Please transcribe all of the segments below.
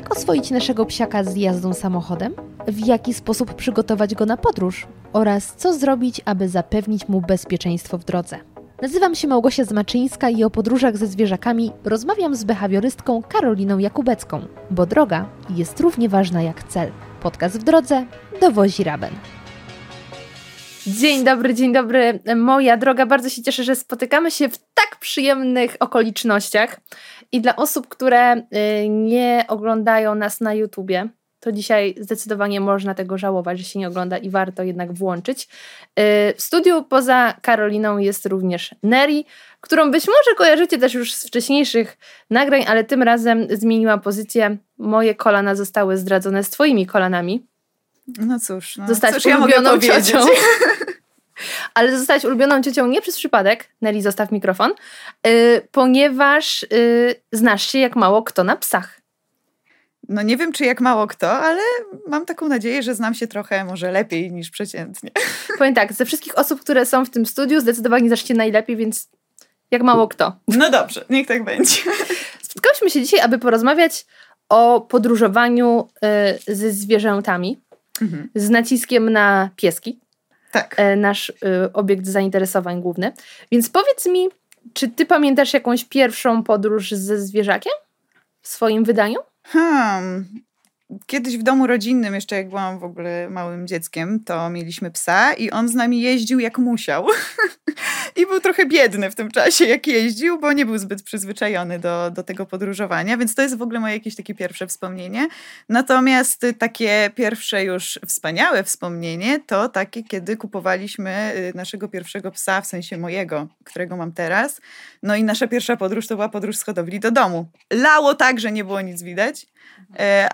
Jak oswoić naszego psiaka z jazdą samochodem? W jaki sposób przygotować go na podróż? Oraz co zrobić, aby zapewnić mu bezpieczeństwo w drodze? Nazywam się Małgosia Zmaczyńska i o podróżach ze zwierzakami rozmawiam z behawiorystką Karoliną Jakubecką, bo droga jest równie ważna jak cel. Podcast w drodze dowozi Raben. Dzień dobry, dzień dobry, moja droga. Bardzo się cieszę, że spotykamy się w tak przyjemnych okolicznościach. I dla osób, które y, nie oglądają nas na YouTubie, to dzisiaj zdecydowanie można tego żałować, że się nie ogląda i warto jednak włączyć. Y, w studiu poza Karoliną jest również Neri, którą być może kojarzycie też już z wcześniejszych nagrań, ale tym razem zmieniła pozycję. Moje kolana zostały zdradzone z twoimi kolanami. No cóż, no, zostać cóż ulubioną ja ciocią. Ale zostać ulubioną ciocią nie przez przypadek, Nelly zostaw mikrofon, yy, ponieważ yy, znasz się jak mało kto na psach. No nie wiem, czy jak mało kto, ale mam taką nadzieję, że znam się trochę może lepiej niż przeciętnie. Powiem tak, ze wszystkich osób, które są w tym studiu, zdecydowanie znasz się najlepiej, więc jak mało kto. No dobrze, niech tak będzie. Spotkałyśmy się dzisiaj, aby porozmawiać o podróżowaniu yy, ze zwierzętami mhm. z naciskiem na pieski. Tak. E, nasz y, obiekt zainteresowań główny. Więc powiedz mi, czy ty pamiętasz jakąś pierwszą podróż ze zwierzakiem w swoim wydaniu? Hmm, Kiedyś w domu rodzinnym, jeszcze jak byłam w ogóle małym dzieckiem, to mieliśmy psa i on z nami jeździł jak musiał. I był trochę biedny w tym czasie, jak jeździł, bo nie był zbyt przyzwyczajony do, do tego podróżowania, więc to jest w ogóle moje jakieś takie pierwsze wspomnienie. Natomiast takie pierwsze już wspaniałe wspomnienie to takie, kiedy kupowaliśmy y, naszego pierwszego psa, w sensie mojego, którego mam teraz. No i nasza pierwsza podróż to była podróż z hodowli do domu. Lało tak, że nie było nic widać,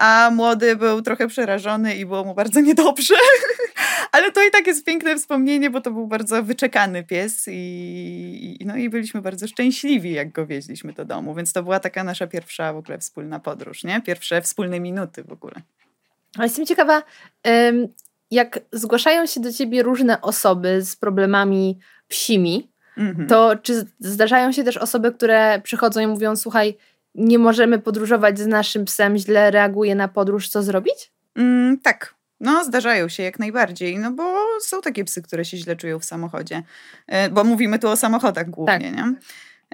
a młody był trochę przerażony i było mu bardzo niedobrze. Ale to i tak jest piękne wspomnienie, bo to był bardzo wyczekany pies i, no i byliśmy bardzo szczęśliwi, jak go wieźliśmy do domu. Więc to była taka nasza pierwsza w ogóle wspólna podróż, nie? Pierwsze wspólne minuty w ogóle. A jestem ciekawa, jak zgłaszają się do ciebie różne osoby z problemami psimi, mhm. to czy zdarzają się też osoby, które przychodzą i mówią, słuchaj, nie możemy podróżować z naszym psem, źle reaguje na podróż, co zrobić? Mm, tak, no, zdarzają się jak najbardziej, no bo są takie psy, które się źle czują w samochodzie, e, bo mówimy tu o samochodach głównie, tak. nie?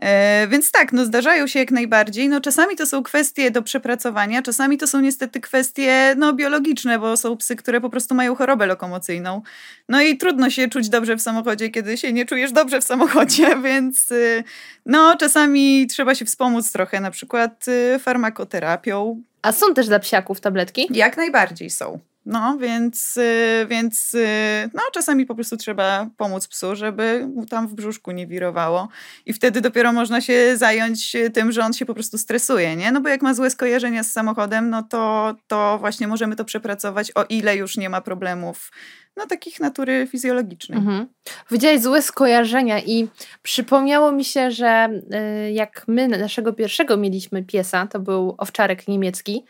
E, więc tak, no zdarzają się jak najbardziej. No czasami to są kwestie do przepracowania, czasami to są niestety kwestie no, biologiczne, bo są psy, które po prostu mają chorobę lokomocyjną. No i trudno się czuć dobrze w samochodzie, kiedy się nie czujesz dobrze w samochodzie, więc y, no czasami trzeba się wspomóc trochę, na przykład y, farmakoterapią. A są też dla psiaków tabletki? Jak najbardziej są. No, więc, y, więc y, no, czasami po prostu trzeba pomóc psu, żeby mu tam w brzuszku nie wirowało. I wtedy dopiero można się zająć tym, że on się po prostu stresuje, nie? No bo jak ma złe skojarzenia z samochodem, no to, to właśnie możemy to przepracować, o ile już nie ma problemów no, takich natury fizjologicznej. Mhm. Widziałeś złe skojarzenia i przypomniało mi się, że y, jak my naszego pierwszego mieliśmy piesa, to był owczarek niemiecki,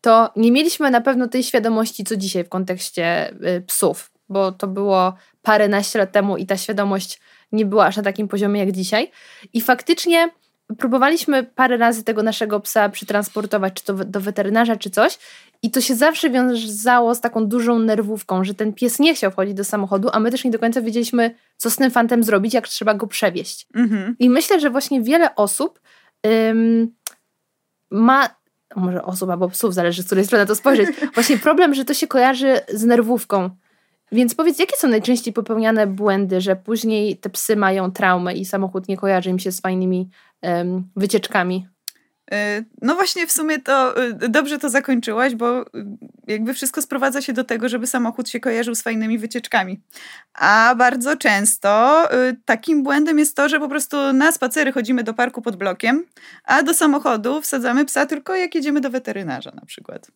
to nie mieliśmy na pewno tej świadomości, co dzisiaj w kontekście y, psów, bo to było paręnaście lat temu i ta świadomość nie była aż na takim poziomie jak dzisiaj. I faktycznie próbowaliśmy parę razy tego naszego psa przetransportować, czy to do weterynarza, czy coś, i to się zawsze wiązało z taką dużą nerwówką, że ten pies nie chciał wchodzić do samochodu, a my też nie do końca wiedzieliśmy, co z tym fantem zrobić, jak trzeba go przewieźć. Mhm. I myślę, że właśnie wiele osób ym, ma może osób albo psów, zależy z której strony to spojrzeć. Właśnie problem, że to się kojarzy z nerwówką. Więc powiedz, jakie są najczęściej popełniane błędy, że później te psy mają traumę i samochód nie kojarzy im się z fajnymi um, wycieczkami? E, no właśnie w sumie to e, dobrze to zakończyłaś, bo e, jakby wszystko sprowadza się do tego, żeby samochód się kojarzył z fajnymi wycieczkami. A bardzo często takim błędem jest to, że po prostu na spacery chodzimy do parku pod blokiem, a do samochodu wsadzamy psa tylko jak jedziemy do weterynarza na przykład.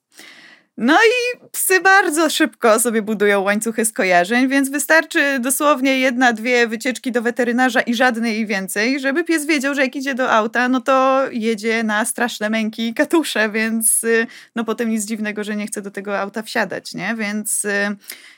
No i psy bardzo szybko sobie budują łańcuchy skojarzeń, więc wystarczy dosłownie jedna, dwie wycieczki do weterynarza i żadnej więcej, żeby pies wiedział, że jak idzie do auta, no to jedzie na straszne męki i katusze, więc y, no potem nic dziwnego, że nie chce do tego auta wsiadać, nie? Więc y,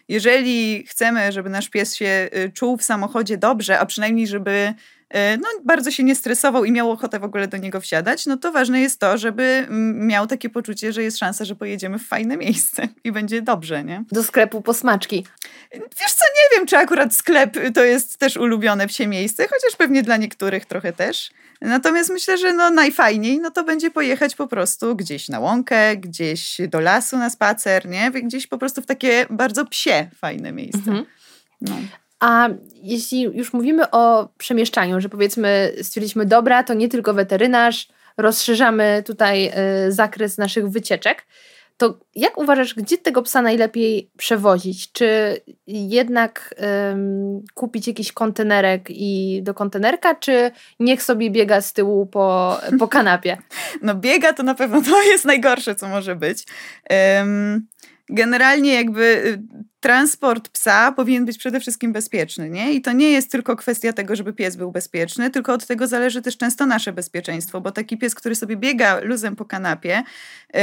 jeżeli chcemy, żeby nasz pies się y, czuł w samochodzie dobrze, a przynajmniej żeby no, bardzo się nie stresował i miał ochotę w ogóle do niego wsiadać, no to ważne jest to, żeby miał takie poczucie, że jest szansa, że pojedziemy w fajne miejsce i będzie dobrze, nie? Do sklepu po smaczki. Wiesz co, nie wiem, czy akurat sklep to jest też ulubione psie miejsce, chociaż pewnie dla niektórych trochę też. Natomiast myślę, że no najfajniej no to będzie pojechać po prostu gdzieś na łąkę, gdzieś do lasu na spacer, nie? Gdzieś po prostu w takie bardzo psie fajne miejsce. Mhm. No. A jeśli już mówimy o przemieszczaniu, że powiedzmy stwierdziliśmy, dobra, to nie tylko weterynarz, rozszerzamy tutaj y, zakres naszych wycieczek, to jak uważasz, gdzie tego psa najlepiej przewozić? Czy jednak ym, kupić jakiś kontenerek i do kontenerka, czy niech sobie biega z tyłu po, po kanapie? No biega to na pewno to jest najgorsze, co może być. Um, generalnie jakby y, transport psa powinien być przede wszystkim bezpieczny, nie? I to nie jest tylko kwestia tego, żeby pies był bezpieczny, tylko od tego zależy też często nasze bezpieczeństwo, bo taki pies, który sobie biega luzem po kanapie, y,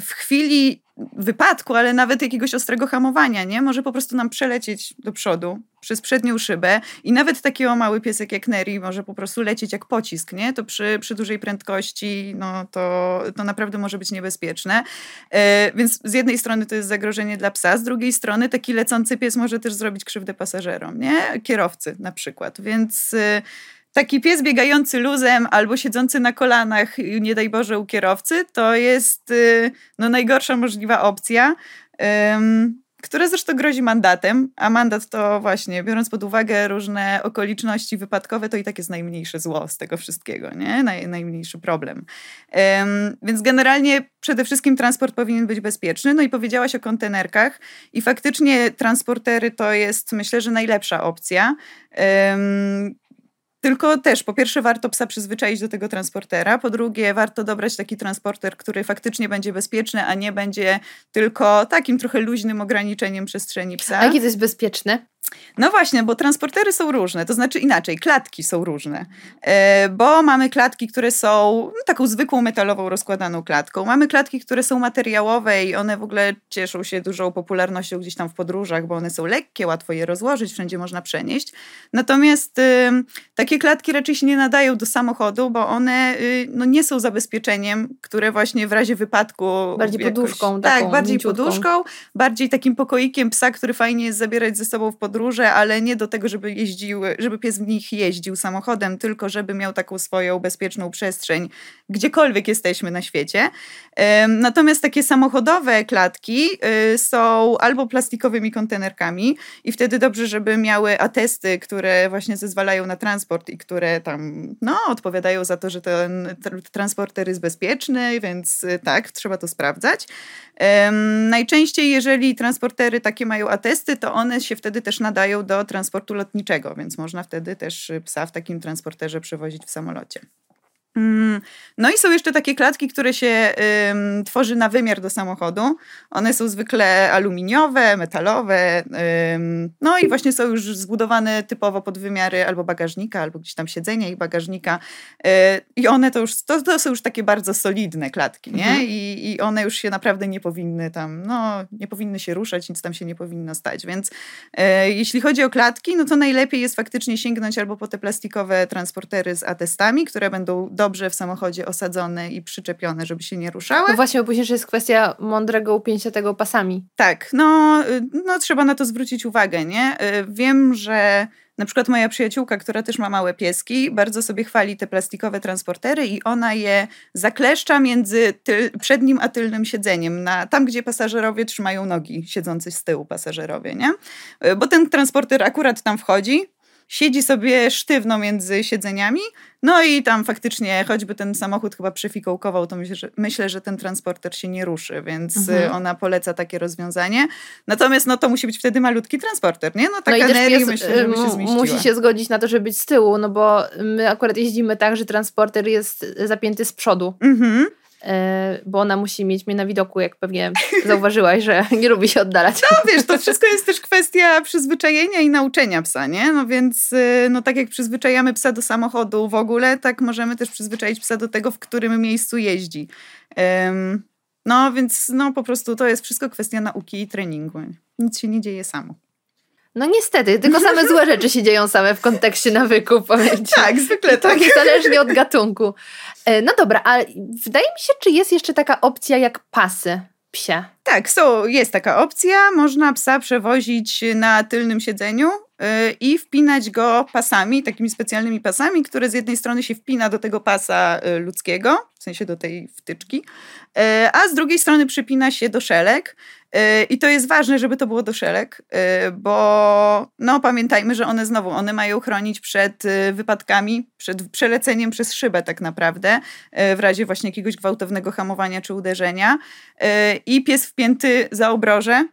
w chwili wypadku, ale nawet jakiegoś ostrego hamowania, nie? Może po prostu nam przelecieć do przodu przez przednią szybę i nawet taki o mały piesek jak Neri może po prostu lecieć jak pocisk, nie? To przy, przy dużej prędkości, no to, to naprawdę może być niebezpieczne. E, więc z jednej strony to jest zagrożenie dla psa, z drugiej strony taki lecący pies może też zrobić krzywdę pasażerom, nie? Kierowcy na przykład, więc... E, taki pies biegający luzem albo siedzący na kolanach, nie daj Boże, u kierowcy, to jest y, no, najgorsza możliwa opcja. Która zresztą grozi mandatem, a mandat to właśnie, biorąc pod uwagę różne okoliczności wypadkowe, to i tak jest najmniejsze zło z tego wszystkiego, nie? Naj, najmniejszy problem. Um, więc generalnie przede wszystkim transport powinien być bezpieczny. No i powiedziałaś o kontenerkach i faktycznie transportery to jest, myślę, że najlepsza opcja. Um, tylko też, po pierwsze, warto psa przyzwyczaić do tego transportera. Po drugie, warto dobrać taki transporter, który faktycznie będzie bezpieczny, a nie będzie tylko takim trochę luźnym ograniczeniem przestrzeni psa. A jakie to jest bezpieczne? No właśnie, bo transportery są różne, to znaczy inaczej, klatki są różne, e, bo mamy klatki, które są no, taką zwykłą metalową rozkładaną klatką, mamy klatki, które są materiałowe i one w ogóle cieszą się dużą popularnością gdzieś tam w podróżach, bo one są lekkie, łatwo je rozłożyć, wszędzie można przenieść. Natomiast takie klatki raczej się nie nadają do samochodu, bo one y, no, nie są zabezpieczeniem, które właśnie w razie wypadku... Bardziej jakoś, poduszką. Tak, bardziej mięciutką. poduszką, bardziej takim pokoikiem psa, który fajnie jest zabierać ze sobą w podróż podróże, ale nie do tego, żeby jeździł, żeby pies w nich jeździł samochodem, tylko żeby miał taką swoją bezpieczną przestrzeń, gdziekolwiek jesteśmy na świecie. Natomiast takie samochodowe klatki y, są albo plastikowymi kontenerkami i wtedy dobrze, żeby miały atesty, które właśnie zezwalają na transport i które tam no, odpowiadają za to, że ten transporter jest bezpieczny, więc y, tak, trzeba to sprawdzać. Najczęściej, jeżeli transportery takie mają atesty, to one się wtedy też nadają do transportu lotniczego, więc można wtedy też psa w takim transporterze przewozić w samolocie. Mm, no i są jeszcze takie klatki, które się tworzy na wymiar do samochodu. One są zwykle aluminiowe, metalowe. No i właśnie są już zbudowane typowo pod wymiary albo bagażnika, albo gdzieś tam siedzenia i bagażnika. Yy, I one to już, to, to, są już takie bardzo solidne klatki, nie? Mhm. I, I one już się naprawdę nie powinny tam, no nie powinny się ruszać, nic tam się nie powinno stać. Więc yy, jeśli chodzi o klatki, no to najlepiej jest faktycznie sięgnąć albo po te plastikowe transportery z atestami, które będą dobrze dobrze w samochodzie osadzone i przyczepione, żeby się nie ruszały. No właśnie, bo później jest kwestia mądrego upięcia tego pasami. Tak, no, y, no trzeba na to zwrócić uwagę, nie? Y, wiem, że na przykład moja przyjaciółka, która też ma małe pieski, bardzo sobie chwali te plastikowe transportery i ona je zakleszcza między tyl, przednim a tylnym siedzeniem, na, tam gdzie pasażerowie trzymają nogi, siedzący z tyłu pasażerowie, nie? Y, bo ten transporter akurat tam wchodzi, siedzi sobie sztywno między siedzeniami, no i tam faktycznie, choćby ten samochód chyba przyfikołkował, to myślę, że, myślę, że ten transporter się nie ruszy, więc mhm. ona poleca takie rozwiązanie. Natomiast no to musi być wtedy malutki transporter, nie? No taka no i myślę, żeby się zmieściła. Musi się zgodzić na to, żeby być z tyłu, no bo my akurat jeździmy tak, że transporter jest zapięty z przodu. Mhm. E, bo ona musi mieć mnie na widoku, jak pewnie zauważyłaś, że nie lubi się oddalać. No wiesz, to wszystko jest też kwestia przyzwyczajenia i nauczenia psa, nie? No więc y, no tak jak przyzwyczajamy psa do samochodu w ogóle, tak możemy też przyzwyczaić psa do tego, w którym miejscu jeździ. no więc no po prostu to jest wszystko kwestia nauki i treningu. Nic się nie dzieje samo. No niestety, tylko same złe rzeczy się dzieją same w kontekście nawyków, powiem ci. Tak, zwykle tak. Niezależnie od gatunku. E, no dobra, ale wydaje mi się, czy jest jeszcze taka opcja jak pasy psie? Tak, są, jest taka opcja. Można psa przewozić na tylnym siedzeniu yy, i wpinać go pasami, takimi specjalnymi pasami, które z jednej strony się wpina do tego pasa yy, ludzkiego, w sensie do tej wtyczki, a z drugiej strony przypina się do szelek. I to jest ważne, żeby to było do szelek, bo no pamiętajmy, że one znowu, one mają chronić przed wypadkami, przed przeleceniem przez szybę tak naprawdę, w razie właśnie jakiegoś gwałtownego hamowania czy uderzenia. I pies wpięty za obroże,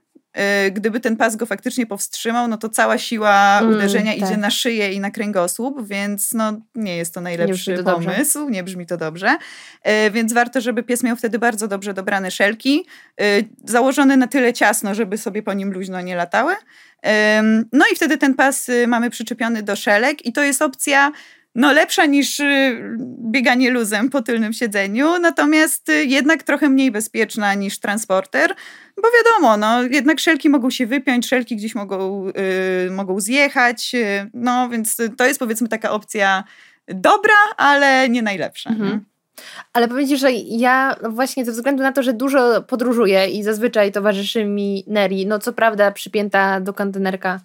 gdyby ten pas go faktycznie powstrzymał, no to cała siła mm, uderzenia tak. idzie na szyję i na kręgosłup, więc no nie jest to najlepszy nie to pomysł, dobrze. nie brzmi to dobrze. Więc warto, żeby pies miał wtedy bardzo dobrze dobrane szelki, założone na tyle ciasno, żeby sobie po nim luźno nie latały. No i wtedy ten pas y, mamy przyczepiony do szelek i to jest opcja no lepsza niż y, bieganie luzem po tylnym siedzeniu, natomiast y, jednak trochę mniej bezpieczna niż transporter, bo wiadomo, no jednak szelki mogą się wypiąć, szelki gdzieś mogą, yy, mogą zjechać, yy, no więc to jest powiedzmy taka opcja dobra, ale nie najlepsza. Mhm. Nie? Ale powiedzcie, że ja właśnie ze względu na to, że dużo podróżuję i zazwyczaj towarzyszy mi Neri, no co prawda przypięta do kontenerka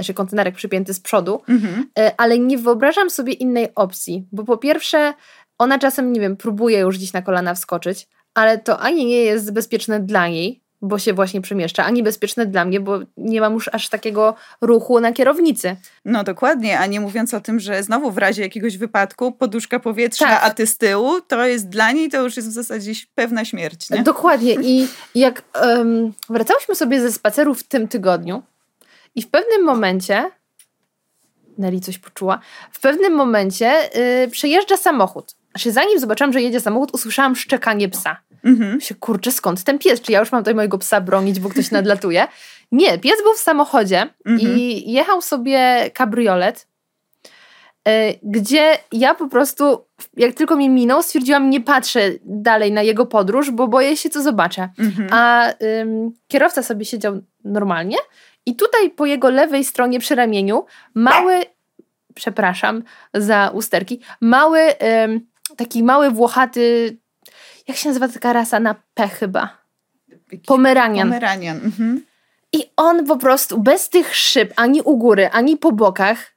znaczy kontenerek przypięty z przodu, mhm. E, ale nie wyobrażam sobie innej opcji, bo po pierwsze ona czasem, nie wiem, próbuje już gdzieś na kolana wskoczyć, ale to ani nie jest bezpieczne dla niej, bo się właśnie przemieszcza, ani bezpieczne dla mnie, bo nie mam już aż takiego ruchu na kierownicy. No dokładnie, a nie mówiąc o tym, że znowu w razie jakiegoś wypadku poduszka powietrzna, tak. a ty z tyłu, to jest dla niej to już jest w zasadzie pewna śmierć. Nie? Dokładnie i jak um, wracałyśmy sobie ze spaceru w tym tygodniu, i w pewnym momencie, Nelly coś poczuła, w pewnym momencie yy, przejeżdża samochód. Znaczy, zanim zobaczyłam, że jedzie samochód, usłyszałam szczekanie psa. Mhm. Się, kurczę, skąd ten pies? Czy ja już mam tutaj mojego psa bronić, bo ktoś nadlatuje? Nie, pies był w samochodzie mhm. i jechał sobie kabriolet, yy, gdzie ja po prostu, jak tylko mnie minął, stwierdziłam, nie patrzę dalej na jego podróż, bo boję się, co zobaczę. Mhm. A yy, kierowca sobie siedział normalnie i tutaj po jego lewej stronie przy ramieniu mały, przepraszam za usterki, mały, ym, taki mały włochaty, jak się nazywa taka rasa na P chyba? Pomeranian. Pomeranian. Mhm. I on po prostu bez tych szyb, ani u góry, ani po bokach,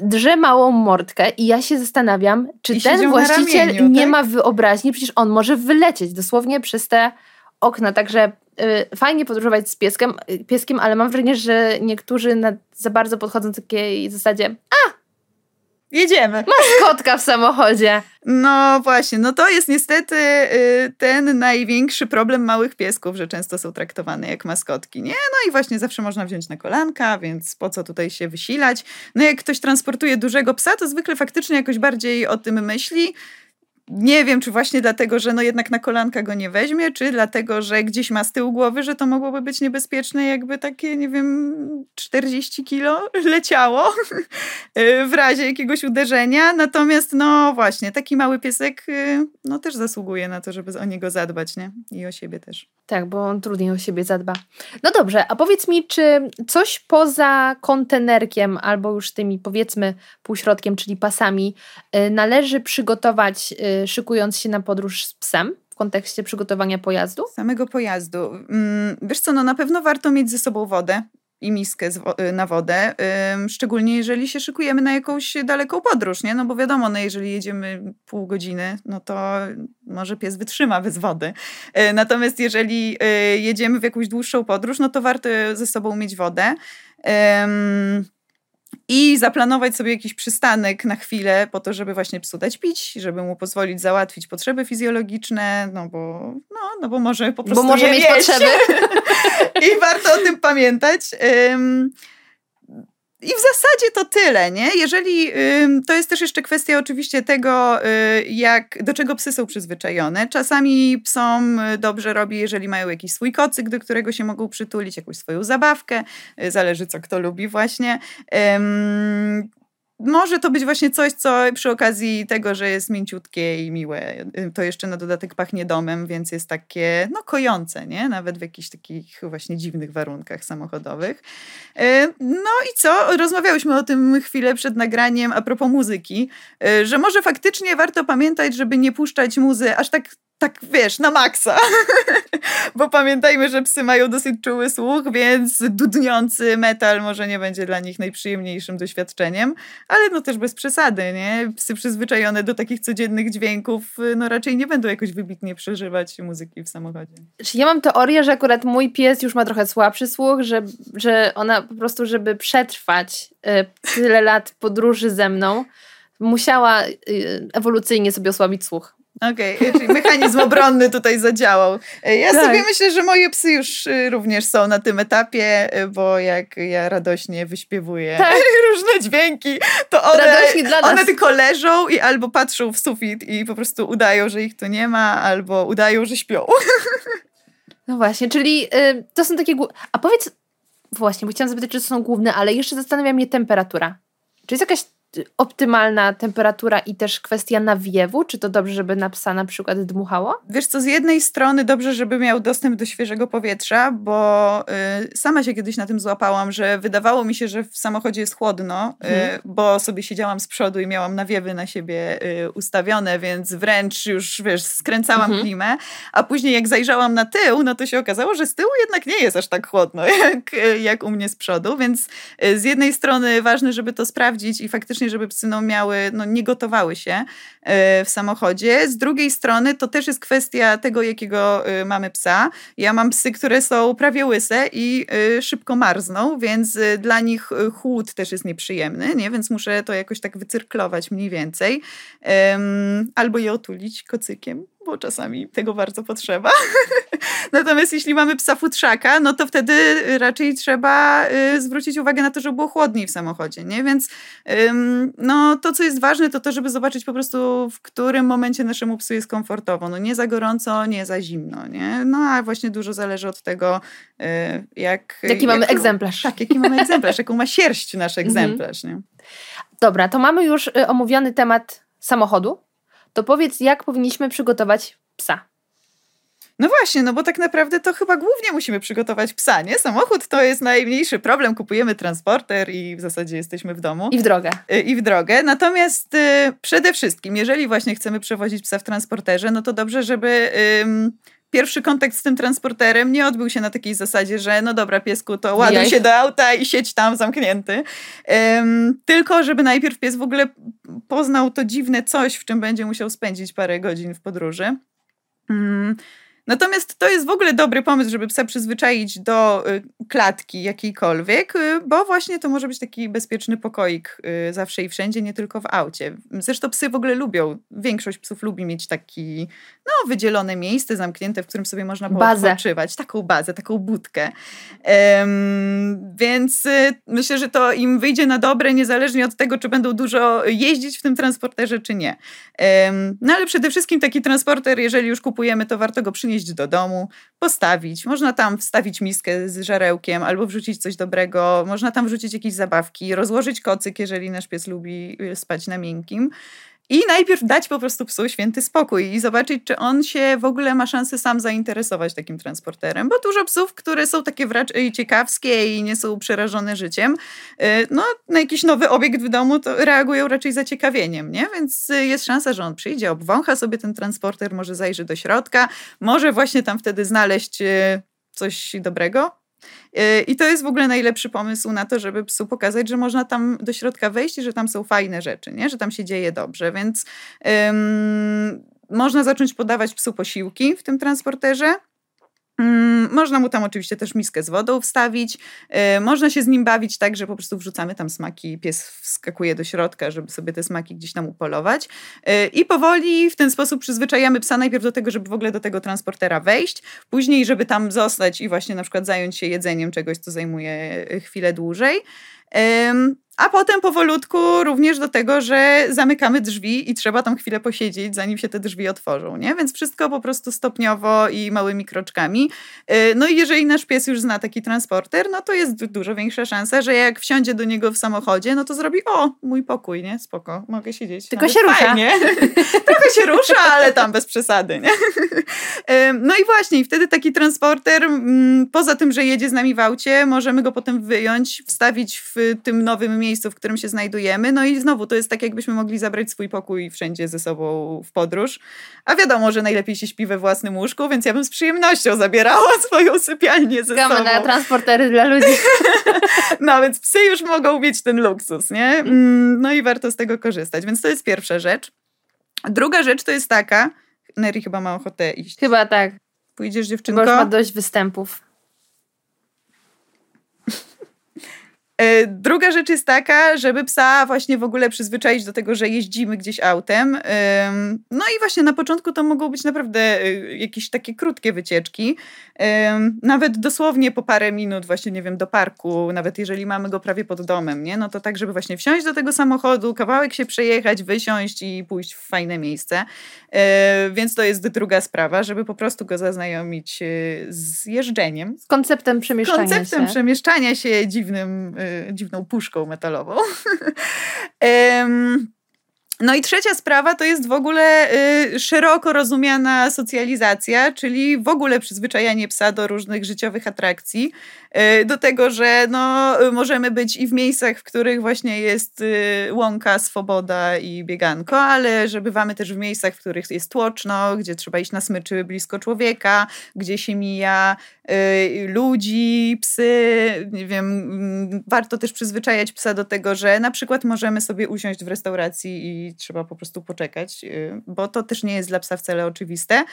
drze małą mordkę i ja się zastanawiam, czy I ten właściciel ramieniu, nie tak? ma wyobraźni, przecież on może wylecieć dosłownie przez te okna, także fajnie podróżować z pieskiem, y, pieskiem, ale mam wrażenie, że niektórzy za bardzo podchodzą do takiej zasadzie a, jedziemy. Maskotka w samochodzie. No właśnie, no to jest niestety y, ten największy problem małych piesków, że często są traktowane jak maskotki, nie? No i właśnie zawsze można wziąć na kolanka, więc po co tutaj się wysilać? No jak ktoś transportuje dużego psa, to zwykle faktycznie jakoś bardziej o tym myśli, nie wiem, czy właśnie dlatego, że no jednak na kolanka go nie weźmie, czy dlatego, że gdzieś ma z tyłu głowy, że to mogłoby być niebezpieczne, jakby takie, nie wiem, 40 kilo leciało w razie jakiegoś uderzenia. Natomiast, no właśnie, taki mały piesek y, no też zasługuje na to, żeby o niego zadbać, nie? I o siebie też. Tak, bo on trudniej o siebie zadba. No dobrze, a powiedz mi, czy coś poza kontenerkiem albo już tymi powiedzmy półśrodkiem, czyli pasami, y, należy przygotować, y, szykując się na podróż z psem? W kontekście przygotowania pojazdu? Samego pojazdu. Mm, wiesz co, no na pewno warto mieć ze sobą wodę, i miskę y, na wodę, szczególnie jeżeli się szykujemy na jakąś daleką podróż, nie? No bo wiadomo, no jeżeli jedziemy pół godziny, no to może pies wytrzyma bez wody. Y, natomiast jeżeli y, jedziemy w jakąś dłuższą podróż, no to warto ze sobą mieć wodę i zaplanować sobie jakiś przystanek na chwilę po to, żeby właśnie psu dać pić, żeby mu pozwolić załatwić potrzeby fizjologiczne, no bo, no, no bo może po prostu Bo może mieć potrzeby. I warto o tym pamiętać. Um, i w zasadzie to tyle, nie? Jeżeli to jest też jeszcze kwestia oczywiście tego, y, jak, do czego psy są przyzwyczajone. Czasami psom y, dobrze robi, jeżeli mają jakiś swój kocyk, do którego się mogą przytulić, jakąś swoją zabawkę. Y, zależy, co kto lubi właśnie. Może to być właśnie coś, co przy okazji tego, że jest mięciutkie i miłe, y, to jeszcze na dodatek pachnie domem, więc jest takie, no, kojące, nie? Nawet w jakichś takich właśnie dziwnych warunkach samochodowych. Y, no i co? Rozmawiałyśmy o tym chwilę przed nagraniem a propos muzyki, y, że może faktycznie warto pamiętać, żeby nie puszczać muzy aż tak tak wiesz, na maksa. Bo pamiętajmy, że psy mają dosyć czuły słuch, więc dudniący metal może nie będzie dla nich najprzyjemniejszym doświadczeniem, ale no też bez przesady, nie? Psy przyzwyczajone do takich codziennych dźwięków, no raczej nie będą jakoś wybitnie przeżywać muzyki w samochodzie. Ja mam teorię, że akurat mój pies już ma trochę słabszy słuch, że, że ona po prostu, żeby przetrwać y, tyle lat podróży ze mną, musiała y, ewolucyjnie sobie osłabić słuch. Okej, okay, czyli mechanizm obronny tutaj zadziałał. Ja tak. sobie myślę, że moje psy już y, również są na tym etapie, bo jak ja radośnie wyśpiewuję tak. różne dźwięki, to one, one tylko leżą i albo patrzą w sufit i po prostu udają, że ich tu nie ma, albo udają, że śpią. No właśnie, czyli y, to są takie... A powiedz, właśnie, bo chciałam zapytać, czy to są główne, ale jeszcze zastanawia mnie temperatura. Czy jest jakaś optymalna temperatura i też kwestia nawiewu? Czy to dobrze, żeby na psa na przykład dmuchało? Wiesz co, z jednej strony dobrze, żeby miał dostęp do świeżego powietrza, bo y, sama się kiedyś na tym złapałam, że wydawało mi się, że w samochodzie jest chłodno, y, hmm. bo sobie siedziałam z przodu i miałam nawiewy na siebie y, ustawione, więc wręcz już, wiesz, skręcałam hmm. klimę, a później jak zajrzałam na tył, no to się okazało, że z tyłu jednak nie jest aż tak chłodno, jak, jak u mnie z przodu, więc y, z jednej strony ważne, żeby to sprawdzić i faktycznie żeby psy no, miały, no, nie gotowały się e, w samochodzie. Z drugiej strony to też jest kwestia tego, jakiego e, mamy psa. Ja mam psy, które są prawie łyse i e, szybko marzną, więc dla nich chłód też jest nieprzyjemny, nie? więc muszę to jakoś tak wycyrklować mniej więcej. Albo je otulić kocykiem bo czasami tego bardzo potrzeba. Natomiast jeśli mamy psa futrzaka, no to wtedy raczej trzeba y, zwrócić uwagę na to, żeby było chłodniej w samochodzie, nie? Więc no, to, co jest ważne, to to, żeby zobaczyć po prostu, w którym momencie naszemu psu jest komfortowo. No nie za gorąco, nie za zimno, nie? No a właśnie dużo zależy od tego, y, jak... Jaki jak, mamy egzemplarz. Tak, jaki mamy egzemplarz, jaką ma sierść nasz mhm. egzemplarz, nie? Dobra, to mamy już y, omówiony temat samochodu to powiedz, jak powinniśmy przygotować psa? No właśnie, no bo tak naprawdę to chyba głównie musimy przygotować psa, nie? Samochód to jest najmniejszy problem. Kupujemy transporter i w zasadzie jesteśmy w domu. I w drogę. Y, I w drogę. Natomiast y, przede wszystkim, jeżeli właśnie chcemy przewozić psa w transporterze, no to dobrze, żeby pierwszy kontakt z tym transporterem nie odbył się na takiej zasadzie, że no dobra, piesku, to ładuj się do auta i siedź tam zamknięty. Um, tylko, żeby najpierw pies w ogóle poznał to dziwne coś, w czym będzie musiał spędzić parę godzin w podróży. Um, Natomiast to jest w ogóle dobry pomysł, żeby psa przyzwyczaić do y, klatki jakiejkolwiek, y, bo właśnie to może być taki bezpieczny pokoik y, zawsze i wszędzie, nie tylko w aucie. Zresztą psy w ogóle lubią, większość psów lubi mieć taki, no, wydzielone miejsce zamknięte, w którym sobie można odpoczywać. Taką bazę, taką budkę. Um, więc myślę, że to im wyjdzie na dobre, niezależnie od tego, czy będą dużo jeździć w tym transporterze, czy nie. Um, no ale przede wszystkim taki transporter, jeżeli już kupujemy, to warto go przynieść przynieść do domu, postawić. Można tam wstawić miskę z żarełkiem albo wrzucić coś dobrego. Można tam wrzucić jakieś zabawki, rozłożyć kocyk, jeżeli nasz pies lubi y, spać na miękkim. I najpierw dać po prostu psu święty spokój i zobaczyć, czy on się w ogóle ma szansę sam zainteresować takim transporterem. Bo dużo psów, które są takie raczej ciekawskie i nie są przerażone życiem, y, no na jakiś nowy obiekt w domu to reagują raczej zaciekawieniem, nie? Więc y, jest szansa, że on przyjdzie, obwącha sobie ten transporter, może zajrzy do środka, może właśnie tam wtedy znaleźć y, coś dobrego, i to jest w ogóle najlepszy pomysł na to, żeby psu pokazać, że można tam do środka wejść i że tam są fajne rzeczy, nie? że tam się dzieje dobrze. Więc ym, można zacząć podawać psu posiłki w tym transporterze. Mm, można mu tam oczywiście też miskę z wodą wstawić. Y, można się z nim bawić tak, że po prostu wrzucamy tam smaki, pies wskakuje do środka, żeby sobie te smaki gdzieś tam upolować. Y, I powoli w ten sposób przyzwyczajamy psa najpierw do tego, żeby w ogóle do tego transportera wejść, później, żeby tam zostać i właśnie na przykład zająć się jedzeniem czegoś, co zajmuje chwilę dłużej. A potem powolutku również do tego, że zamykamy drzwi i trzeba tam chwilę posiedzieć, zanim się te drzwi otworzą, nie? Więc wszystko po prostu stopniowo i małymi kroczkami. Y, no i jeżeli nasz pies już zna taki transporter, no to jest dużo większa szansa, że jak wsiądzie do niego w samochodzie, no to zrobi, o, mój pokój, nie? Spoko, mogę siedzieć. Tylko się rusza. Nie? Trochę się rusza, ale tam bez przesady, nie? No i właśnie, i wtedy taki transporter, mm, poza tym, że jedzie z nami w aucie, możemy go potem wyjąć, wstawić w tym nowym miejscu, w którym się znajdujemy. No i znowu, to jest tak, jakbyśmy mogli zabrać swój pokój wszędzie ze sobą w podróż. A wiadomo, że najlepiej się śpi we własnym łóżku, więc ja bym z przyjemnością zabierała swoją sypialnię ze Gamy sobą. na transportery dla ludzi. no więc psy już mogą mieć ten luksus, nie? Mm, no i warto z tego korzystać. Więc to jest pierwsza rzecz. Druga rzecz to jest taka, Neri chyba ma ochotę iść. Chyba tak. Pójdziesz dziewczynko? Bo już ma dość występów. Druga rzecz jest taka, żeby psa właśnie w ogóle przyzwyczaić do tego, że jeździmy gdzieś autem. No i właśnie na początku to mogą być naprawdę e, jakieś takie krótkie wycieczki. Nawet dosłownie po parę minut właśnie, nie wiem, do parku, nawet jeżeli mamy go prawie pod domem, nie? No to tak, żeby właśnie wsiąść do tego samochodu, kawałek się przejechać, wysiąść i pójść w fajne miejsce. E, więc to jest druga sprawa, żeby po prostu go zaznajomić z jeżdżeniem. Z konceptem przemieszczania konceptem się. Konceptem przemieszczania się dziwnym dziwną puszką metalową. No i trzecia sprawa to jest w ogóle y, szeroko rozumiana socjalizacja, czyli w ogóle przyzwyczajanie psa do różnych życiowych atrakcji, y, do tego, że no, możemy być i w miejscach, w których właśnie jest y, łąka, swoboda i bieganko, ale że bywamy też w miejscach, w których jest tłoczno, gdzie trzeba iść na smyczy blisko człowieka, gdzie się mija y, ludzi, psy, nie wiem, mm, warto też przyzwyczajać psa do tego, że na przykład możemy sobie usiąść w restauracji i trzeba po prostu poczekać, y, bo to też nie jest dla psa wcale oczywiste.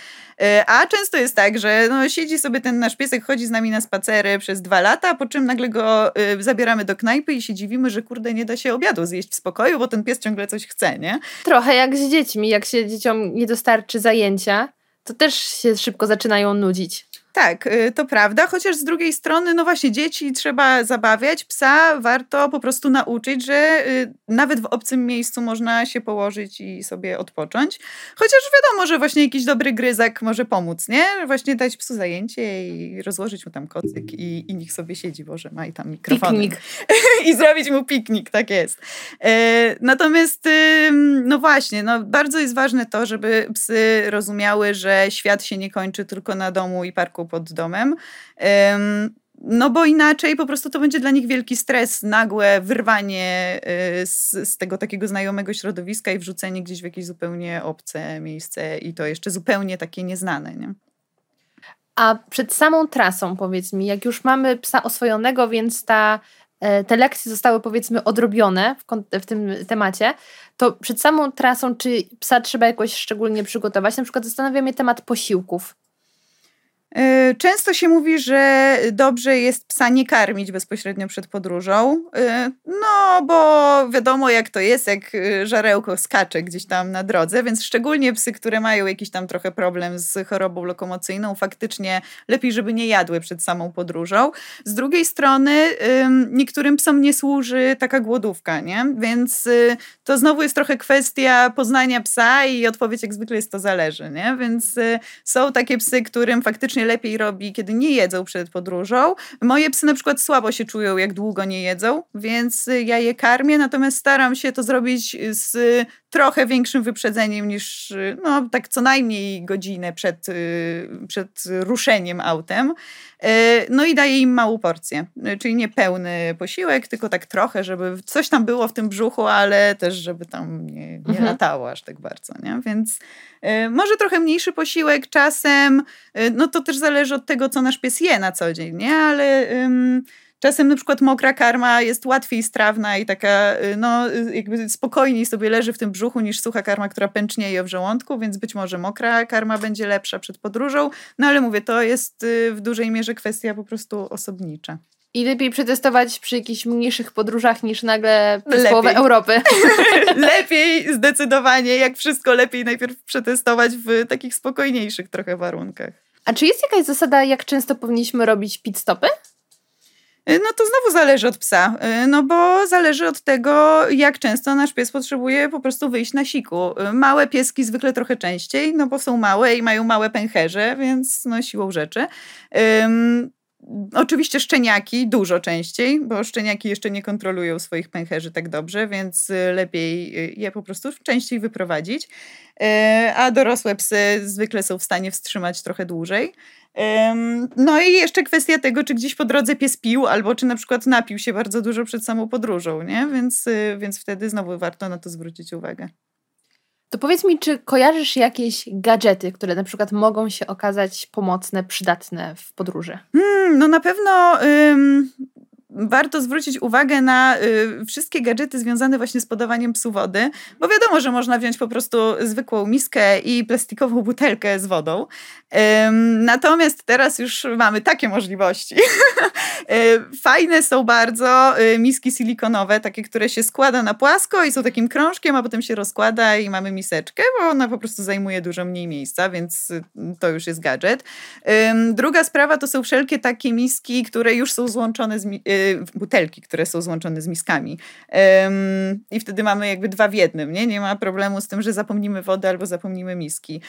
Y, a często jest tak, że no, siedzi sobie ten nasz piesek, chodzi z nami na spacery przez dwa lata, po czym nagle go y, zabieramy do knajpy i się dziwimy, że kurde, nie da się obiadu zjeść w spokoju, bo ten pies ciągle coś chce, nie? Trochę jak z dziećmi, jak się dzieciom nie dostarczy zajęcia, to też się szybko zaczynają nudzić. Tak, y, to prawda, chociaż z drugiej strony, no właśnie, dzieci trzeba zabawiać, psa warto po prostu nauczyć, że y, nawet w obcym miejscu można się położyć i sobie odpocząć. Chociaż wiadomo, że właśnie jakiś dobry gryzak może pomóc, nie? Właśnie dać psu zajęcie i rozłożyć mu tam kocyk i, i niech sobie siedzi, Boże, ma i tam mikrofon. Piknik. I zrobić mu piknik, tak jest. E, natomiast, no właśnie, no bardzo jest ważne to, żeby psy rozumiały, że świat się nie kończy tylko na domu i parku pod domem. No bo inaczej po prostu to będzie dla nich wielki stres, nagłe wyrwanie y, z, z, tego takiego znajomego środowiska i wrzucenie gdzieś w jakieś zupełnie obce miejsce i to jeszcze zupełnie takie nieznane. Nie? A przed samą trasą, powiedz mi, jak już mamy psa oswojonego, więc ta, e, te lekcje zostały powiedzmy odrobione w, w tym temacie, to przed samą trasą czy psa trzeba jakoś szczególnie przygotować? Na przykład zastanawia mnie temat posiłków. Y, często się mówi, że dobrze jest psa nie karmić bezpośrednio przed podróżą. Y, no, bo wiadomo jak to jest, jak y, żarełko skacze gdzieś tam na drodze, więc szczególnie psy, które mają jakiś tam trochę problem z chorobą lokomocyjną, faktycznie lepiej, żeby nie jadły przed samą podróżą. Z drugiej strony, niektórym psom nie służy taka głodówka, nie? Więc to znowu jest trochę kwestia poznania psa i odpowiedź jak zwykle jest to zależy, nie? Więc są takie psy, którym faktycznie lepiej robi, kiedy nie jedzą przed podróżą. Moje psy na przykład słabo się czują, jak długo nie jedzą, więc ja je karmię, natomiast staram się to zrobić z trochę większym wyprzedzeniem niż, no tak co najmniej godzinę przed, przed ruszeniem autem. No i daję im małą porcję, czyli nie pełny posiłek, tylko tak trochę, żeby coś tam było w tym brzuchu, ale też żeby tam nie, nie mhm. latało aż tak bardzo, nie? Więc może trochę mniejszy posiłek czasem, no to też zależy od tego, co nasz pies je na co dzień, nie? Ale czasem na przykład mokra karma jest łatwiej strawna i taka, no jakby spokojniej sobie leży w tym brzuchu niż sucha karma, która pęcznieje w żołądku, więc być może mokra karma będzie lepsza przed podróżą, no ale mówię, to jest w dużej mierze kwestia po prostu osobnicza. I lepiej przetestować przy jakichś mniejszych podróżach niż nagle przez połowę Europy. lepiej, zdecydowanie, jak wszystko lepiej najpierw przetestować w takich spokojniejszych trochę warunkach. A czy jest jakaś zasada, jak często powinniśmy robić pit stopy? Y, no to znowu zależy od psa, y, no bo zależy od tego, jak często nasz pies potrzebuje po prostu wyjść na siku. Y, małe pieski zwykle trochę częściej, no bo są małe i mają małe pęcherze, więc no siłą rzeczy. Um, Oczywiście szczeniaki dużo częściej, bo szczeniaki jeszcze nie kontrolują swoich pęcherzy tak dobrze, więc lepiej je po prostu częściej wyprowadzić. A dorosłe psy zwykle są w stanie wstrzymać trochę dłużej. No i jeszcze kwestia tego, czy gdzieś po drodze pies pił, albo czy na przykład napił się bardzo dużo przed samą podróżą, nie? Więc, y, więc wtedy znowu warto na to zwrócić uwagę. To powiedz mi, czy kojarzysz jakieś gadżety, które na przykład mogą się okazać pomocne, przydatne w podróży? Hmm, no na pewno ym, warto zwrócić uwagę na y, wszystkie gadżety związane właśnie z podawaniem psu wody, bo wiadomo, że można wziąć po prostu zwykłą miskę i plastikową butelkę z wodą. Ym, natomiast teraz już mamy takie możliwości. Y, fajne są bardzo y, miski silikonowe, takie, które się składa na płasko i są takim krążkiem, a potem się rozkłada i mamy miseczkę, bo ona po prostu zajmuje dużo mniej miejsca, więc y, to już jest gadżet. Druga sprawa to są wszelkie takie miski, które już są złączone z mi- butelki, które są złączone z miskami. I wtedy mamy jakby dwa w jednym, nie? Nie ma problemu z tym, że zapomnimy wody albo zapomnimy miski.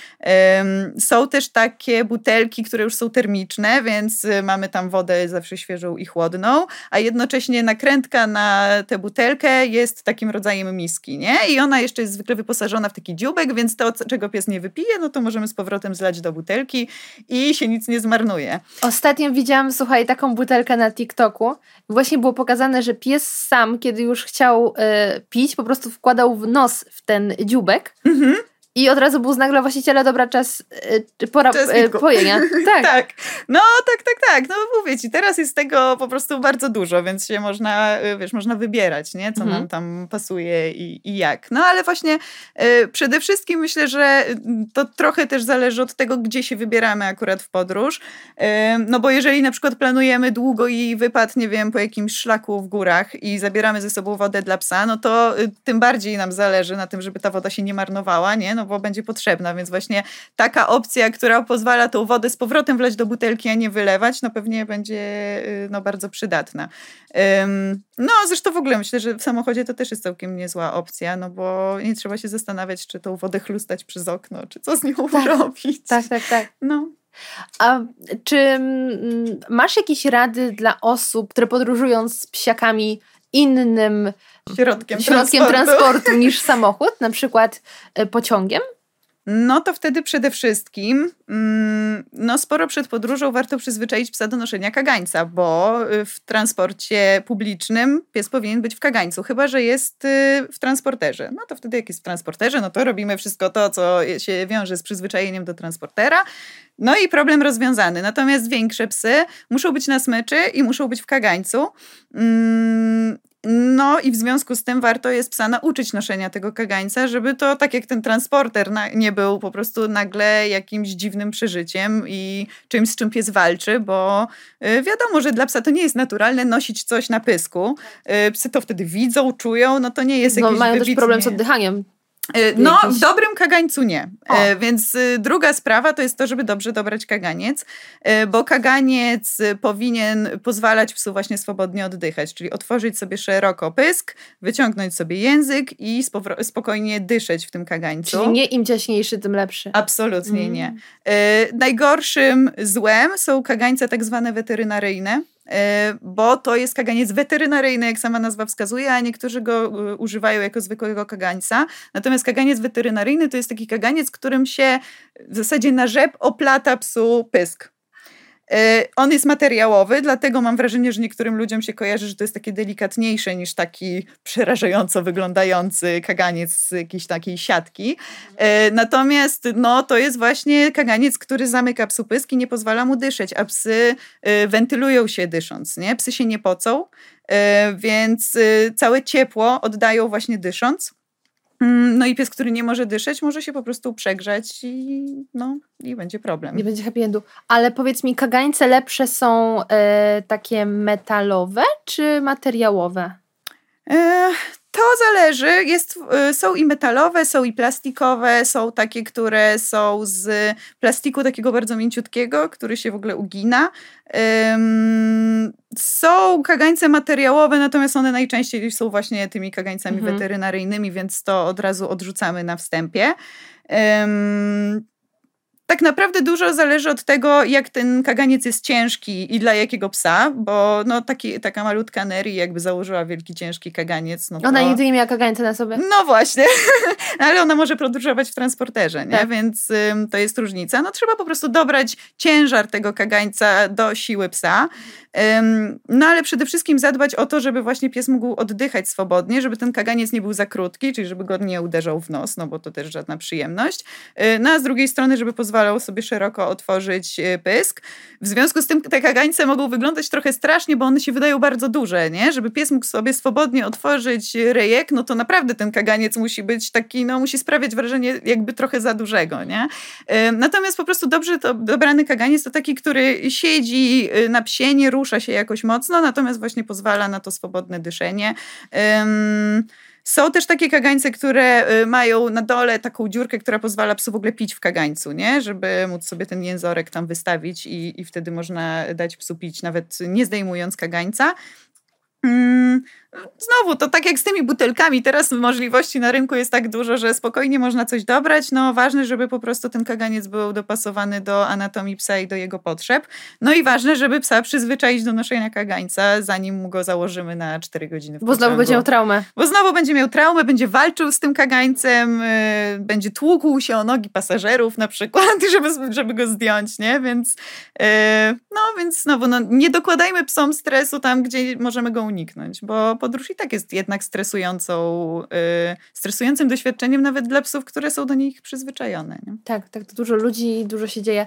Są też takie butelki, które już są termiczne, więc y, mamy tam wodę zawsze świeżą i chłodną, a jednocześnie nakrętka na tę butelkę jest takim rodzajem miski, nie? I ona jeszcze jest zwykle wyposażona w taki dziubek, więc to, czego pies nie wypije, no to możemy z powrotem zlać do butelki i się nic nie zmarnuje. Ostatnio widziałam, słuchaj, taką butelkę na TikToku właśnie było pokazane, że pies sam, kiedy już chciał y, pić, po prostu wkładał w nos w ten dziubek. Mhm. I od razu był znak dla właściciela, dobra, czas, y, pora y, pojenia. Tak. tak. No tak, tak, tak. No mówię ci, teraz jest tego po prostu bardzo dużo, więc się można, y, wiesz, można wybierać, nie? Co mhm. nam tam pasuje i, i jak. No ale właśnie y, przede wszystkim myślę, że to trochę też zależy od tego, gdzie się wybieramy akurat w podróż. Y, no bo jeżeli na przykład planujemy długo i wypad, nie wiem, po jakimś szlaku w górach i zabieramy ze sobą wodę dla psa, no to y, tym bardziej nam zależy na tym, żeby ta woda się nie marnowała, nie? No bo będzie potrzebna, więc właśnie taka opcja, która pozwala tą wodę z powrotem wleć do butelki, a nie wylewać, no pewnie będzie y, no, bardzo przydatna. No, zresztą w ogóle myślę, że w samochodzie to też jest całkiem niezła opcja, no bo nie trzeba się zastanawiać, czy tą wodę chlustać przez okno, czy co z nią tak, robić. Tak, tak, tak. No. A czy mm, masz jakieś rady dla osób, które podróżują z psiakami innym środkiem, środkiem transportu. transportu niż samochód, na przykład e, pociągiem? No to wtedy przede wszystkim mm, no sporo przed podróżą warto przyzwyczaić psa do noszenia kagańca, bo y, w transporcie publicznym pies powinien być w kagańcu, chyba że jest y, w transporterze. No to wtedy jak jest w transporterze, no to robimy wszystko to, co się wiąże z przyzwyczajeniem do transportera. No i problem rozwiązany. Natomiast większe psy muszą być na smyczy i muszą być w kagańcu. No i w związku z tym warto jest psa nauczyć noszenia tego kagańca, żeby to tak jak ten transporter nie był po prostu nagle jakimś dziwnym przeżyciem i czymś, z czym pies walczy, bo y, wiadomo, że dla psa to nie jest naturalne nosić coś na pysku. Y, psy to wtedy widzą, czują, no to nie jest no, jakieś mają wybitnie... też problem z oddychaniem. E, no, w dobrym kagańcu nie. O. E, więc y, druga sprawa to jest to, żeby dobrze dobrać kaganiec, e, bo kaganiec powinien pozwalać psu właśnie swobodnie oddychać, czyli otworzyć sobie szeroko pysk, wyciągnąć sobie język i spokojnie dyszeć w tym kagańcu. Czyli nie im ciaśniejszy, tym lepszy. Absolutnie mm. nie. Najgorszym złem są kagańce tak zwane weterynaryjne bo to jest kaganiec weterynaryjny, jak sama nazwa wskazuje, a niektórzy go e, używają jako zwykłego kagańca. Natomiast kaganiec weterynaryjny to jest taki kaganiec, którym się w zasadzie na rzep oplata psu pysk. E, on jest materiałowy, dlatego mam wrażenie, że niektórym ludziom się kojarzy, że to jest takie delikatniejsze niż taki przerażająco wyglądający kaganiec z jakiejś takiej siatki. E, natomiast no, to jest właśnie kaganiec, który zamyka psu pyski, nie pozwala mu dyszeć, a psy e, wentylują się dysząc. Nie? Psy się nie pocą, więc całe ciepło oddają właśnie dysząc. Mm, no i pies, który nie może dyszeć, może się po prostu przegrzać i, no, i będzie problem. Nie będzie happy endu. Ale powiedz mi, kagańce lepsze są e, takie metalowe czy materiałowe? E, To zależy. Jest, y, są i metalowe, są i plastikowe, są takie, które są z plastiku takiego bardzo mięciutkiego, który się w ogóle ugina. Są kagańce materiałowe, natomiast one najczęściej są właśnie tymi kagańcami mhm. weterynaryjnymi, więc to od razu odrzucamy na wstępie. Um, tak naprawdę dużo zależy od tego, jak ten kaganiec jest ciężki i dla jakiego psa, bo no taki, taka malutka Neri jakby założyła wielki, ciężki kaganiec. No to... Ona nigdy nie miała kagańca na sobie. No właśnie, ale ona może podróżować w transporterze, nie? Tak. więc ym, to jest różnica. No trzeba po prostu dobrać ciężar tego kagańca do siły psa. No ale przede wszystkim zadbać o to, żeby właśnie pies mógł oddychać swobodnie, żeby ten kaganiec nie był za krótki, czyli żeby go nie uderzał w nos, no bo to też żadna przyjemność. Y, no a z drugiej strony, żeby pozwalał sobie szeroko otworzyć y, pysk. W związku z tym te kagańce mogą wyglądać trochę strasznie, bo one się wydają bardzo duże, nie? Żeby pies mógł sobie swobodnie otworzyć rejek, no to naprawdę ten kaganiec musi być taki, no musi sprawiać wrażenie jakby trochę za dużego, nie? Natomiast po prostu dobrze to dobrany kaganiec to taki, który siedzi y, na psie, nie rusza się jakoś mocno, natomiast właśnie pozwala na to swobodne dyszenie. Są też takie kagańce, które y, mają na dole taką dziurkę, która pozwala psu w ogóle pić w kagańcu, nie? Żeby móc sobie ten jęzorek tam wystawić i, i wtedy można dać psu pić nawet nie zdejmując kagańca. Mm, Znowu, to tak jak z tymi butelkami, teraz możliwości na rynku jest tak dużo, że spokojnie można coś dobrać. No ważne, żeby po prostu ten kaganiec był dopasowany do anatomii psa i do jego potrzeb. No i ważne, żeby psa przyzwyczaić do noszenia kagańca, zanim mu go założymy na 4 godziny. Bo znowu będzie miał traumę. Bo znowu będzie miał traumę, będzie walczył z tym kagańcem, yy, będzie tłukł się o nogi pasażerów na przykład, żeby, żeby go zdjąć, nie? Więc yy, no, więc znowu, no, nie dokładajmy psom stresu tam, gdzie możemy go uniknąć, bo podróż i tak jest jednak stresującą, yy, stresującym doświadczeniem nawet dla psów, które są do nich przyzwyczajone. Nie? Tak, tak, dużo ludzi, dużo się dzieje.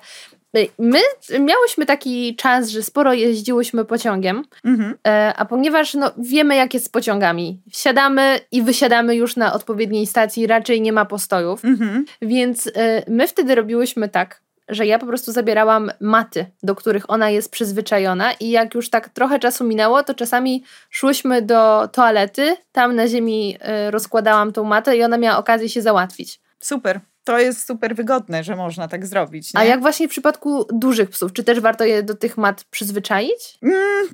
Y, my miałyśmy taki czas, że sporo jeździłyśmy pociągiem, mhm. E, a ponieważ no, wiemy, jak jest z pociągami, wsiadamy i wysiadamy już na odpowiedniej stacji, raczej nie ma postojów, mhm. więc y, my wtedy robiłyśmy tak, że ja po prostu zabierałam maty, do których ona jest przyzwyczajona i jak już tak trochę czasu minęło, to czasami szłyśmy do toalety, tam na ziemi y, rozkładałam tą matę i ona miała okazję się załatwić. Super. To jest super wygodne, że można tak zrobić. Nie? A jak właśnie w przypadku dużych psów, czy też warto je do tych mat przyzwyczaić? Mm,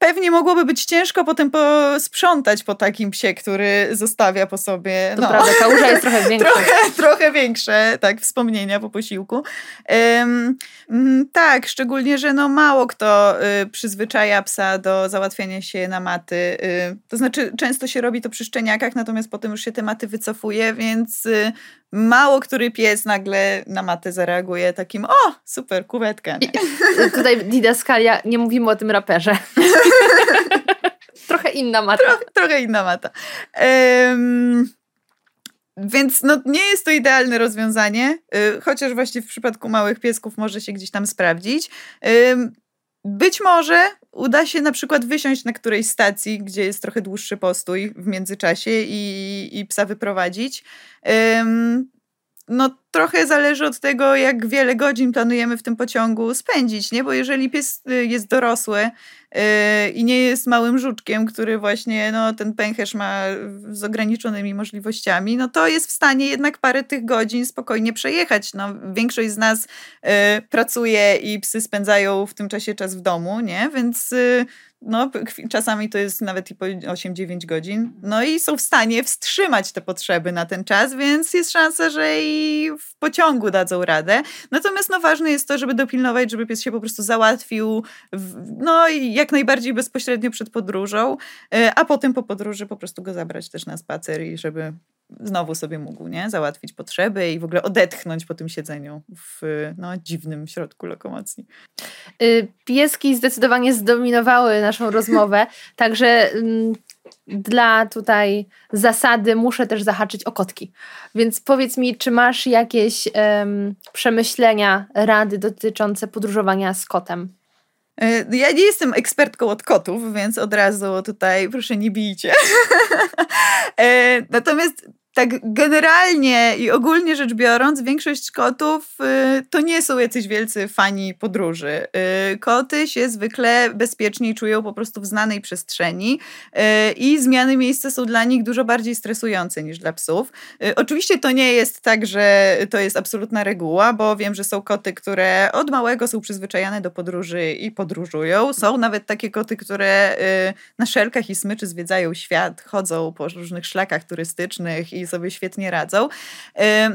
pewnie mogłoby być ciężko potem posprzątać po takim psie, który zostawia po sobie. To no. prawda, kałuża jest trochę większa. trochę, trochę większe, tak, wspomnienia po posiłku. Um, tak, szczególnie, że no mało kto y, przyzwyczaja psa do załatwiania się na maty. Y, to znaczy, często się robi to przy szczeniakach, natomiast potem już się te maty wycofuje, więc y, mało który pies nagle na matę zareaguje takim, o, super, kuwetka. I, tutaj didaskalia, nie mówimy o tym raperze. trochę inna mata. Trochę, trochę inna mata. Um, więc no, nie jest to idealne rozwiązanie, y, chociaż właśnie w przypadku małych piesków może się gdzieś tam sprawdzić. Być może uda się na przykład wysiąść na którejś stacji, gdzie jest trochę dłuższy postój w międzyczasie i, i psa wyprowadzić. no trochę zależy od tego, jak wiele godzin planujemy w tym pociągu spędzić, nie? Bo jeżeli pies y, jest dorosły, Yy, i nie jest małym żuczkiem, który właśnie no, ten pęcherz ma z ograniczonymi możliwościami, no to jest w stanie jednak parę tych godzin spokojnie przejechać. No, większość z nas yy, pracuje i psy spędzają w tym czasie czas w domu, nie? Więc no, czasami to jest nawet i po 8-9 godzin. No i są w stanie wstrzymać te potrzeby na ten czas, więc jest szansa, że i w pociągu dadzą radę. Natomiast no, ważne jest to, żeby dopilnować, żeby pies się po prostu załatwił, w, no i jak najbardziej bezpośrednio przed podróżą, e, a potem po podróży po prostu go zabrać też na spacer i żeby znowu sobie mógł nie? załatwić potrzeby i w ogóle odetchnąć po tym siedzeniu w no, dziwnym środku lokomocji. Y, pieski zdecydowanie zdominowały naszą rozmowę, także mm, dla tutaj zasady muszę też zahaczyć o kotki. Więc powiedz mi, czy masz jakieś um, przemyślenia, rady dotyczące podróżowania z kotem? E, ja nie jestem ekspertką od kotów, więc od razu tutaj proszę nie bijcie. E, natomiast tak generalnie i ogólnie rzecz biorąc, większość kotów y, to nie są jacyś wielcy fani podróży. Y, koty się zwykle bezpieczniej czują po prostu w znanej przestrzeni y, i zmiany miejsca są dla nich dużo bardziej stresujące niż dla psów. Oczywiście to nie jest tak, że to jest absolutna reguła, bo wiem, że są koty, które od małego są przyzwyczajane do podróży i podróżują. Są nawet takie koty, które na szelkach i smyczy zwiedzają świat, chodzą po różnych szlakach turystycznych i sobie świetnie radzą.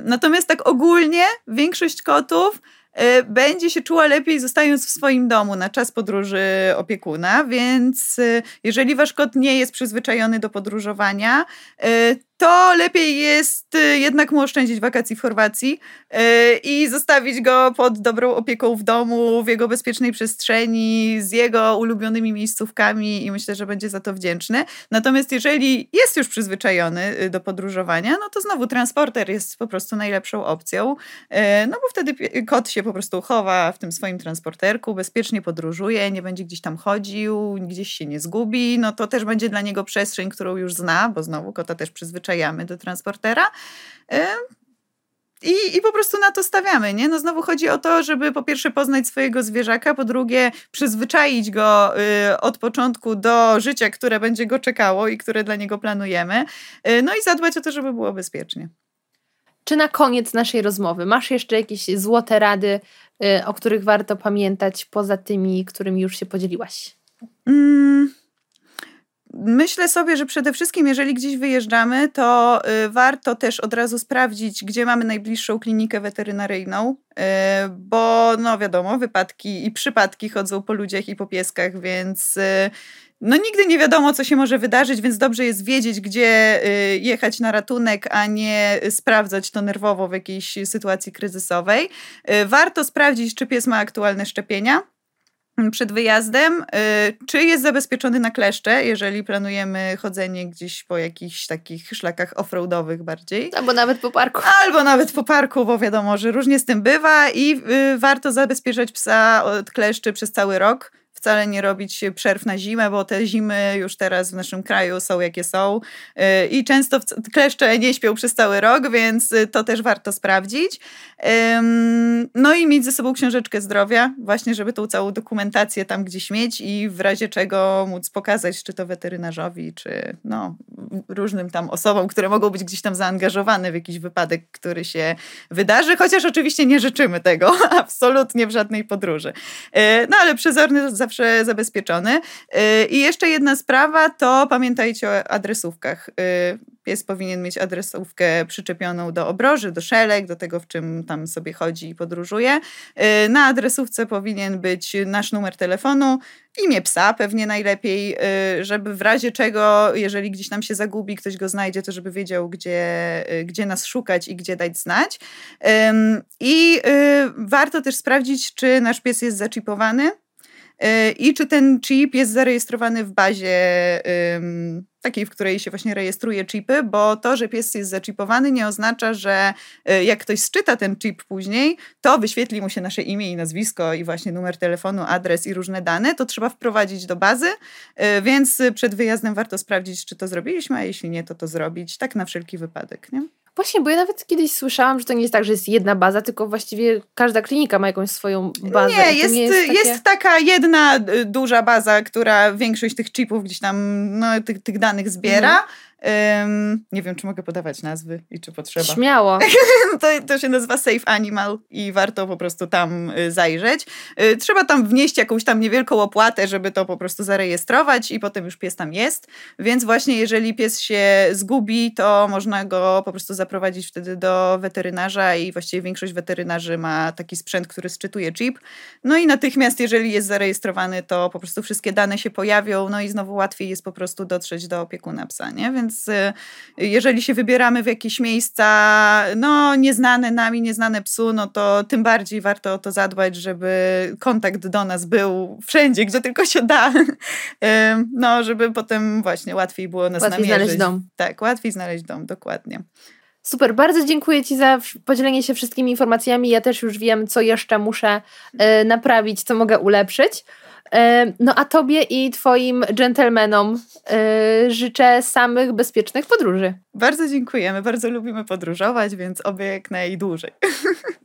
Natomiast tak ogólnie większość kotów e, będzie się czuła lepiej zostając w swoim domu na czas podróży opiekuna, więc e, jeżeli wasz kot nie jest przyzwyczajony do podróżowania, e, to lepiej jest y, jednak mu oszczędzić wakacji w Chorwacji y, i zostawić go pod dobrą opieką w domu, w jego bezpiecznej przestrzeni, z jego ulubionymi miejscówkami i myślę, że będzie za to wdzięczny. Natomiast jeżeli jest już przyzwyczajony y, do podróżowania, no to znowu transporter jest po prostu najlepszą opcją, no bo wtedy kot się po prostu chowa w tym swoim transporterku, bezpiecznie podróżuje, nie będzie gdzieś tam chodził, gdzieś się nie zgubi, no to też będzie dla niego przestrzeń, którą już zna, bo znowu kota też przyzwyczajony przyzwyczajamy do transportera. I, I po prostu na to stawiamy, nie? No znowu chodzi o to, żeby po pierwsze poznać swojego zwierzaka, po drugie przyzwyczaić go y, od początku do życia, które będzie go czekało i które dla niego planujemy. Y, no i zadbać o to, żeby było bezpiecznie. Czy na koniec naszej rozmowy masz jeszcze jakieś złote rady, y, o których warto pamiętać, poza tymi, którymi już się podzieliłaś? Mm Myślę sobie, że przede wszystkim, jeżeli gdzieś wyjeżdżamy, to y, warto też od razu sprawdzić, gdzie mamy najbliższą klinikę weterynaryjną, y, bo no wiadomo, wypadki i przypadki chodzą po ludziach i po pieskach, więc y, no nigdy nie wiadomo, co się może wydarzyć, więc dobrze jest wiedzieć, gdzie jechać na ratunek, a nie sprawdzać to nerwowo w jakiejś sytuacji kryzysowej. Warto sprawdzić, czy pies ma aktualne szczepienia przed wyjazdem, y, czy jest zabezpieczony na kleszcze, jeżeli planujemy chodzenie gdzieś po jakichś takich szlakach offroadowych bardziej. Albo nawet po parku. Albo nawet po parku, bo wiadomo, że różnie z tym bywa i y, warto zabezpieczać psa od kleszczy przez cały rok wcale nie robić przerw na zimę, bo te zimy już teraz w naszym kraju są jakie są y, i często kleszcze nie śpią przez cały rok, więc to też warto sprawdzić. No i mieć ze sobą książeczkę zdrowia, właśnie żeby tą całą dokumentację tam gdzieś mieć i w razie czego móc pokazać, czy to weterynarzowi, czy no, różnym tam osobom, które mogą być gdzieś tam zaangażowane w jakiś wypadek, który się wydarzy, chociaż oczywiście nie życzymy tego, absolutnie w żadnej podróży. Y, no ale przezorny zawsze zawsze zabezpieczony. Y, I jeszcze jedna sprawa, to pamiętajcie o adresówkach. Y, pies powinien mieć adresówkę przyczepioną do obroży, do szelek, do tego, w czym tam sobie chodzi i podróżuje. Y, na adresówce powinien być nasz numer telefonu, imię psa pewnie najlepiej, żeby w razie czego, jeżeli gdzieś nam się zagubi, ktoś go znajdzie, to żeby wiedział, gdzie, gdzie nas szukać i gdzie dać znać. I warto też sprawdzić, czy nasz pies jest zaczipowany i czy ten chip jest zarejestrowany w bazie takiej, w której się właśnie rejestruje chipy, bo to, że pies jest zaczipowany nie oznacza, że e, jak ktoś sczyta ten chip później, to wyświetli mu się nasze imię i nazwisko i właśnie numer telefonu, adres i różne dane, to trzeba wprowadzić do bazy, e, więc przed wyjazdem warto sprawdzić, czy to zrobiliśmy, a jeśli nie, to to zrobić, tak na wszelki wypadek. Nie? Właśnie, bo ja nawet kiedyś słyszałam, że to nie jest tak, że jest jedna baza, tylko właściwie każda klinika ma jakąś swoją bazę. Nie, jest, nie jest, takie... jest, taka jedna y, duża baza, która większość tych chipów gdzieś tam, no, tych, tych danych zbiera. Mhm. Um, nie wiem, czy mogę podawać nazwy i czy potrzeba. Śmiało. to, to się nazywa Safe Animal i warto po prostu tam y, zajrzeć. Y, trzeba tam wnieść jakąś tam niewielką opłatę, żeby to po prostu zarejestrować i potem już pies tam jest. Więc właśnie jeżeli pies się zgubi, to można go po prostu zaprowadzić wtedy do weterynarza i właściwie większość weterynarzy ma taki sprzęt, który sczytuje chip. No i natychmiast, jeżeli jest zarejestrowany, to po prostu wszystkie dane się pojawią, no i znowu łatwiej jest po prostu dotrzeć do opiekuna psa, nie? Więc więc y, jeżeli się wybieramy w jakieś miejsca, no nieznane nami, nieznane psu, no to tym bardziej warto o to zadbać, żeby kontakt do nas był wszędzie, gdzie tylko się da. No, żeby potem właśnie łatwiej było nas łatwiej namierzyć. znaleźć dom. Tak, łatwiej znaleźć dom, dokładnie. Super, bardzo dziękuję Ci za podzielenie się wszystkimi informacjami. Ja też już wiem, co jeszcze muszę y, naprawić, co mogę ulepszyć. Y, no a Tobie i Twoim dżentelmenom y, życzę samych bezpiecznych podróży. Bardzo dziękujemy, bardzo lubimy podróżować, więc oby jak najdłużej.